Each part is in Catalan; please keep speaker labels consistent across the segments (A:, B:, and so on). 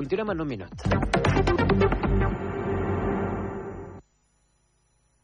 A: Continuem en un minut.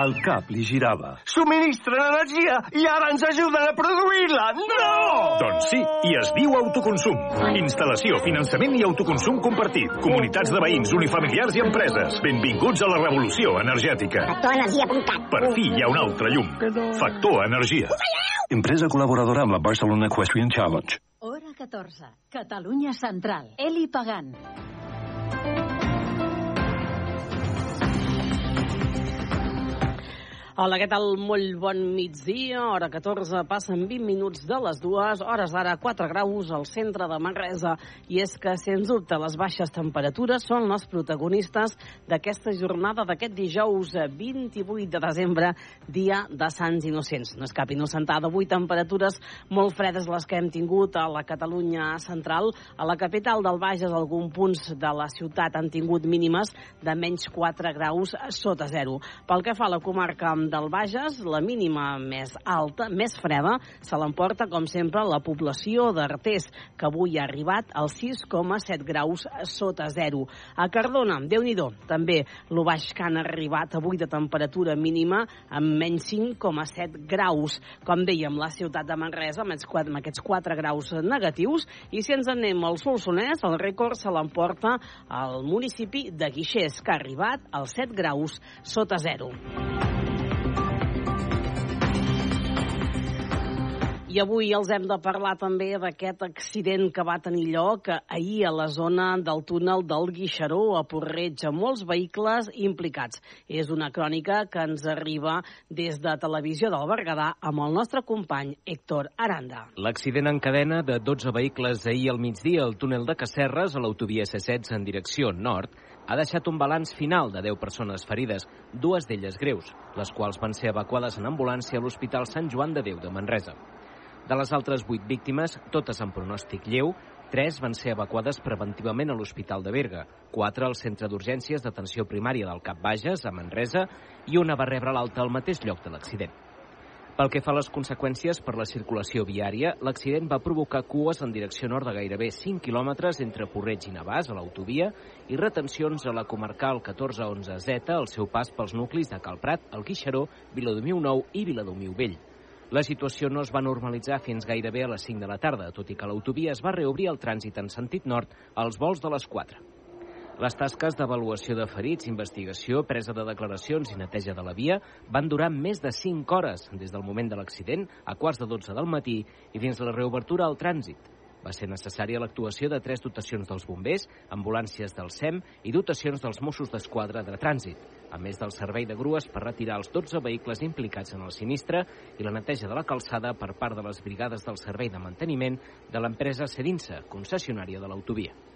B: El cap li girava.
C: Subministren energia i ara ens ajuden a produir-la! No!
D: Doncs sí, i es diu autoconsum. Instal·lació, finançament i autoconsum compartit. Comunitats de veïns, unifamiliars i empreses. Benvinguts a la revolució energètica.
E: Factorenergia.cat
D: Per fi hi ha un altre llum. Factor Energia.
B: Empresa col·laboradora amb la Barcelona Equestrian Challenge.
F: Hora 14. Catalunya Central. Eli Pagant.
G: Hola, què tal? Molt bon migdia. Hora 14, passen 20 minuts de les dues. Hores d'ara, 4 graus al centre de Manresa. I és que, sens dubte, les baixes temperatures són les protagonistes d'aquesta jornada d'aquest dijous 28 de desembre, dia de Sants Innocents. No és cap innocentada. Avui temperatures molt fredes les que hem tingut a la Catalunya central. A la capital del Bages, alguns punts de la ciutat han tingut mínimes de menys 4 graus sota zero. Pel que fa a la comarca del Bages, la mínima més alta, més freda, se l'emporta, com sempre, la població d'Artés, que avui ha arribat als 6,7 graus sota zero. A Cardona, déu nhi també lo baix que han arribat avui de temperatura mínima amb menys 5,7 graus. Com dèiem, la ciutat de Manresa amb aquests 4 graus negatius i si ens anem al Solsonès, el rècord se l'emporta al municipi de Guixers, que ha arribat als 7 graus sota zero. I avui els hem de parlar també d'aquest accident que va tenir lloc ahir a la zona del túnel del Guixaró a Porreig, amb molts vehicles implicats. És una crònica que ens arriba des de Televisió del Berguedà amb el nostre company Héctor Aranda.
H: L'accident en cadena de 12 vehicles ahir al migdia al túnel de Casserres a l'autovia C16 en direcció nord ha deixat un balanç final de 10 persones ferides, dues d'elles greus, les quals van ser evacuades en ambulància a l'Hospital Sant Joan de Déu de Manresa. De les altres vuit víctimes, totes amb pronòstic lleu, tres van ser evacuades preventivament a l'Hospital de Berga, quatre al Centre d'Urgències d'Atenció Primària del Cap Bages, a Manresa, i una va rebre l'alta al mateix lloc de l'accident. Pel que fa a les conseqüències per la circulació viària, l'accident va provocar cues en direcció nord de gairebé 5 quilòmetres entre Porreig i Navàs, a l'autovia, i retencions a la comarcal 1411Z al seu pas pels nuclis de Calprat, el Guixaró, Viladomiu Nou i Viladomiu Vell. La situació no es va normalitzar fins gairebé a les 5 de la tarda, tot i que l'autovia es va reobrir el trànsit en sentit nord als vols de les 4. Les tasques d'avaluació de ferits, investigació, presa de declaracions i neteja de la via van durar més de 5 hores des del moment de l'accident a quarts de 12 del matí i fins la reobertura al trànsit. Va ser necessària l'actuació de tres dotacions dels bombers, ambulàncies del SEM i dotacions dels Mossos d'Esquadra de trànsit, a més del servei de grues per retirar els 12 vehicles implicats en el sinistre i la neteja de la calçada per part de les brigades del servei de manteniment de l'empresa Cerinsa, concessionària de l'autovia.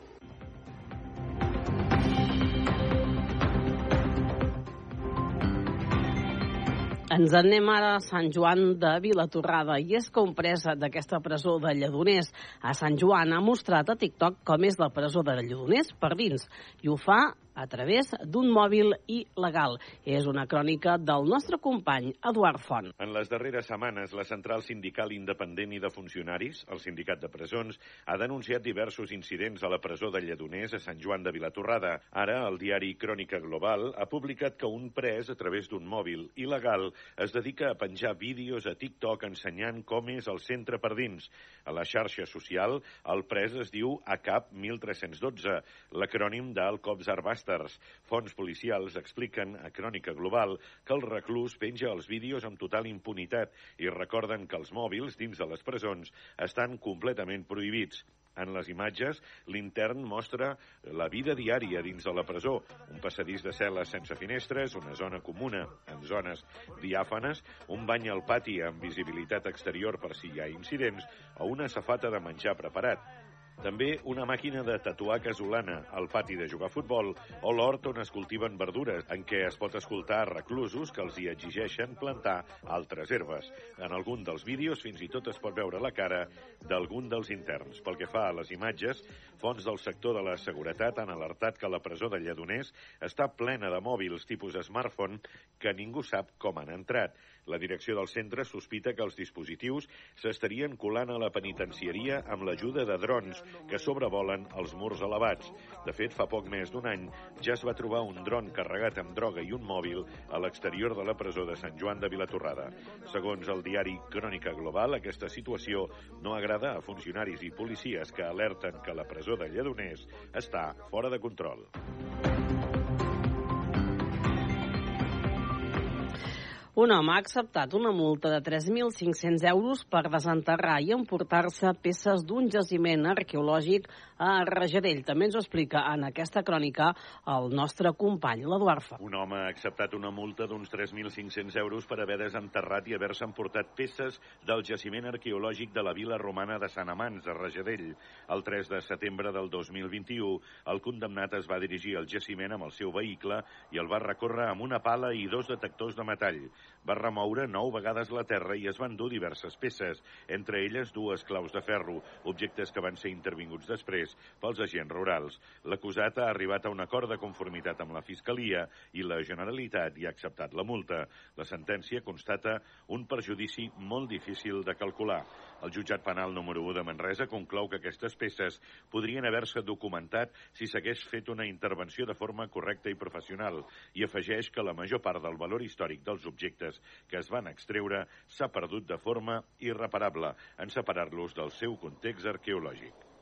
G: Ens anem ara a Sant Joan de Vilatorrada i és pres d'aquesta presó de Lledoners. A Sant Joan ha mostrat a TikTok com és la presó de Lledoners per dins i ho fa a través d'un mòbil il·legal. És una crònica del nostre company Eduard Font.
I: En les darreres setmanes, la Central Sindical Independent i de Funcionaris, el Sindicat de Presons, ha denunciat diversos incidents a la presó de Lledoners a Sant Joan de Vilatorrada. Ara, el diari Crònica Global ha publicat que un pres, a través d'un mòbil il·legal, es dedica a penjar vídeos a TikTok ensenyant com és el centre per dins. A la xarxa social, el pres es diu ACAP 1312, l'acrònim del Arbast Masters. Fons policials expliquen a Crònica Global que el reclús penja els vídeos amb total impunitat i recorden que els mòbils dins de les presons estan completament prohibits. En les imatges, l'intern mostra la vida diària dins de la presó, un passadís de cel·les sense finestres, una zona comuna en zones diàfanes, un bany al pati amb visibilitat exterior per si hi ha incidents o una safata de menjar preparat. També una màquina de tatuar casolana al pati de jugar a futbol o l'hort on es cultiven verdures, en què es pot escoltar reclusos que els hi exigeixen plantar altres herbes. En algun dels vídeos fins i tot es pot veure la cara d'algun dels interns. Pel que fa a les imatges, fons del sector de la seguretat han alertat que la presó de Lledoners està plena de mòbils tipus smartphone que ningú sap com han entrat. La direcció del centre sospita que els dispositius s'estarien colant a la penitenciaria amb l'ajuda de drons que sobrevolen els murs elevats. De fet, fa poc més d'un any ja es va trobar un dron carregat amb droga i un mòbil a l'exterior de la presó de Sant Joan de Vilatorrada. Segons el diari Crònica Global, aquesta situació no agrada a funcionaris i policies que alerten que la presó de Lledoners està fora de control.
G: Un home ha acceptat una multa de 3.500 euros per desenterrar i emportar-se peces d'un jaciment arqueològic a Rajadell. També ens ho explica en aquesta crònica el nostre company, l'Eduard Fa.
I: Un home ha acceptat una multa d'uns 3.500 euros per haver desenterrat i haver-se emportat peces del jaciment arqueològic de la vila romana de Sant Amans, a Rajadell. El 3 de setembre del 2021, el condemnat es va dirigir al jaciment amb el seu vehicle i el va recórrer amb una pala i dos detectors de metall. Va remoure nou vegades la terra i es van dur diverses peces, entre elles dues claus de ferro, objectes que van ser intervinguts després pels agents rurals. L'acusat ha arribat a un acord de conformitat amb la Fiscalia i la Generalitat i ha acceptat la multa. La sentència constata un perjudici molt difícil de calcular. El jutjat penal número 1 de Manresa conclou que aquestes peces podrien haver-se documentat si s'hagués fet una intervenció de forma correcta i professional i afegeix que la major part del valor històric dels objectes que es van extreure s'ha perdut de forma irreparable en separar-los del seu context arqueològic.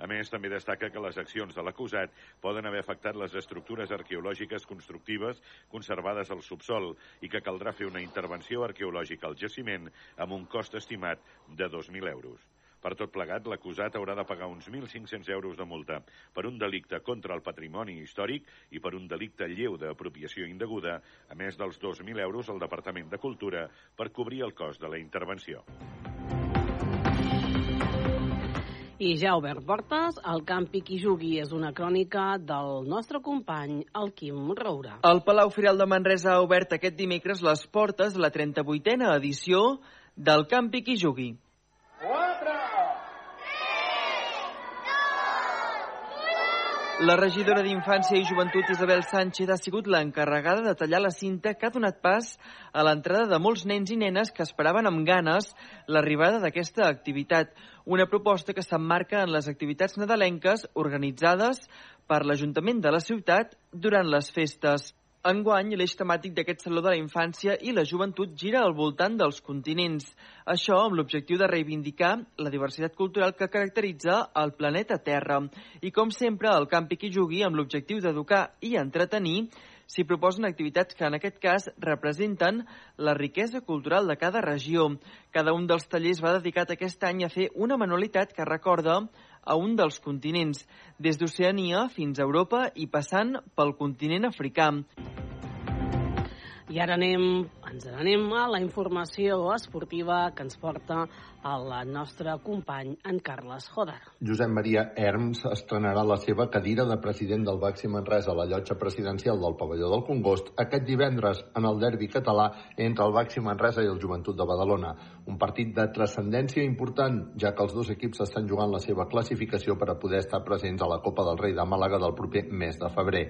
I: A més, també destaca que les accions de l'acusat poden haver afectat les estructures arqueològiques constructives conservades al subsol i que caldrà fer una intervenció arqueològica al jaciment amb un cost estimat de 2.000 euros. Per tot plegat, l'acusat haurà de pagar uns 1.500 euros de multa per un delicte contra el patrimoni històric i per un delicte lleu d'apropiació indeguda, a més dels 2.000 euros al Departament de Cultura per cobrir el cost de la intervenció.
G: I ja obert portes, el Campi qui jugui és una crònica del nostre company, el Quim Roura.
E: El Palau Firal de Manresa ha obert aquest dimecres les portes de la 38a edició del Campi qui jugui. La regidora d'Infància i Joventut Isabel Sánchez ha sigut l'encarregada de tallar la cinta que ha donat pas a l'entrada de molts nens i nenes que esperaven amb ganes l'arribada d'aquesta activitat. Una proposta que s'emmarca en les activitats nadalenques organitzades per l'Ajuntament de la ciutat durant les festes. Enguany, l'eix temàtic d'aquest Saló de la Infància i la Joventut gira al voltant dels continents. Això amb l'objectiu de reivindicar la diversitat cultural que caracteritza el planeta Terra. I com sempre, el Campi qui jugui amb l'objectiu d'educar i entretenir s'hi proposen activitats que en aquest cas representen la riquesa cultural de cada regió. Cada un dels tallers va dedicat aquest any a fer una manualitat que recorda a un dels continents, des d'Oceania fins a Europa i passant pel continent africà.
G: I ara anem, ens n'anem a la informació esportiva que ens porta el nostre company, en Carles Joder.
J: Josep Maria Herms estrenarà la seva cadira de president del Baxi Manresa a la llotja presidencial del pavelló del Congost aquest divendres en el derbi català entre el Baxi Manresa i el Joventut de Badalona. Un partit de transcendència important, ja que els dos equips estan jugant la seva classificació per a poder estar presents a la Copa del Rei de Màlaga del proper mes de febrer.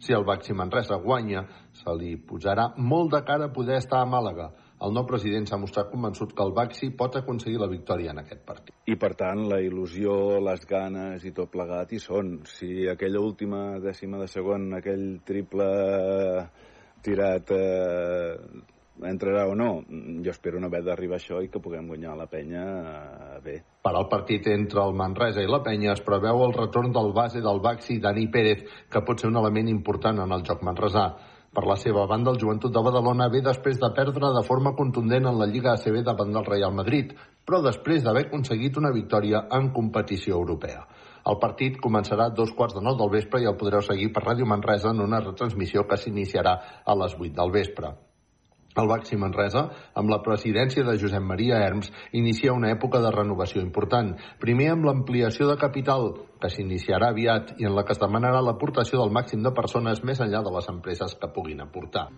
J: Si el Baxi Manresa guanya, se li posarà molt de cara poder estar a Màlaga. El nou president s'ha mostrat convençut que el Baxi pot aconseguir la victòria en aquest partit.
K: I, per tant, la il·lusió, les ganes i tot plegat hi són. Si aquella última dècima de segon, aquell triple tirat eh, entrarà o no, jo espero no haver d'arribar això i que puguem guanyar la penya eh, bé.
J: Per al partit entre el Manresa i la penya es preveu el retorn del base del Baxi, Dani Pérez, que pot ser un element important en el joc manresà. Per la seva banda, el Joventut de Badalona ve després de perdre de forma contundent en la Lliga ACB davant del Real Madrid, però després d'haver aconseguit una victòria en competició europea. El partit començarà a dos quarts de nou del vespre i el podreu seguir per Ràdio Manresa en una retransmissió que s'iniciarà a les 8 del vespre. El Baxi Manresa, amb la presidència de Josep Maria Herms, inicia una època de renovació important. Primer amb l'ampliació de capital, que s'iniciarà aviat i en la que es demanarà l'aportació del màxim de persones més enllà de les empreses que puguin aportar.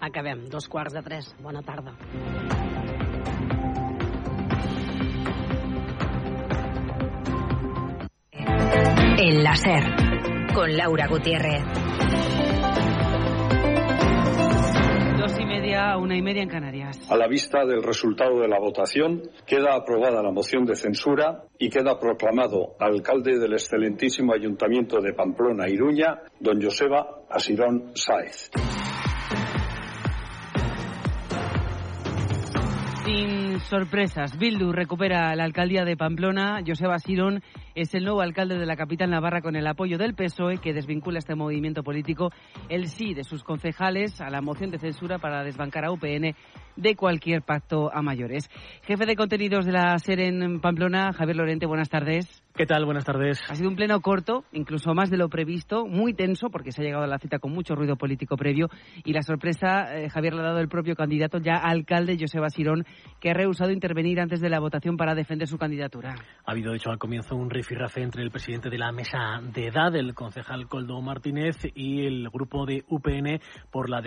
G: Acabem, dos quarts de tres. Bona tarda.
L: El láser, con Laura Gutiérrez.
M: Media, una y media en Canarias.
N: A la vista del resultado de la votación, queda aprobada la moción de censura y queda proclamado alcalde del excelentísimo Ayuntamiento de Pamplona, Iruña, don Joseba Asirón Sáez.
M: Sin sorpresas, Bildu recupera la alcaldía de Pamplona. Joseba Sirón es el nuevo alcalde de la capital navarra con el apoyo del PSOE que desvincula este movimiento político el sí de sus concejales a la moción de censura para desbancar a UPN de cualquier pacto a mayores. Jefe de contenidos de la SER en Pamplona, Javier Lorente, buenas tardes.
O: ¿Qué tal? Buenas tardes.
M: Ha sido un pleno corto, incluso más de lo previsto, muy tenso, porque se ha llegado a la cita con mucho ruido político previo. Y la sorpresa, eh, Javier, le ha dado el propio candidato, ya alcalde Joseba Sirón, que ha rehusado intervenir antes de la votación para defender su candidatura.
O: Ha habido, de hecho, al comienzo un rifirrafe entre el presidente de la mesa de edad, el concejal Coldo Martínez, y el grupo de UPN por la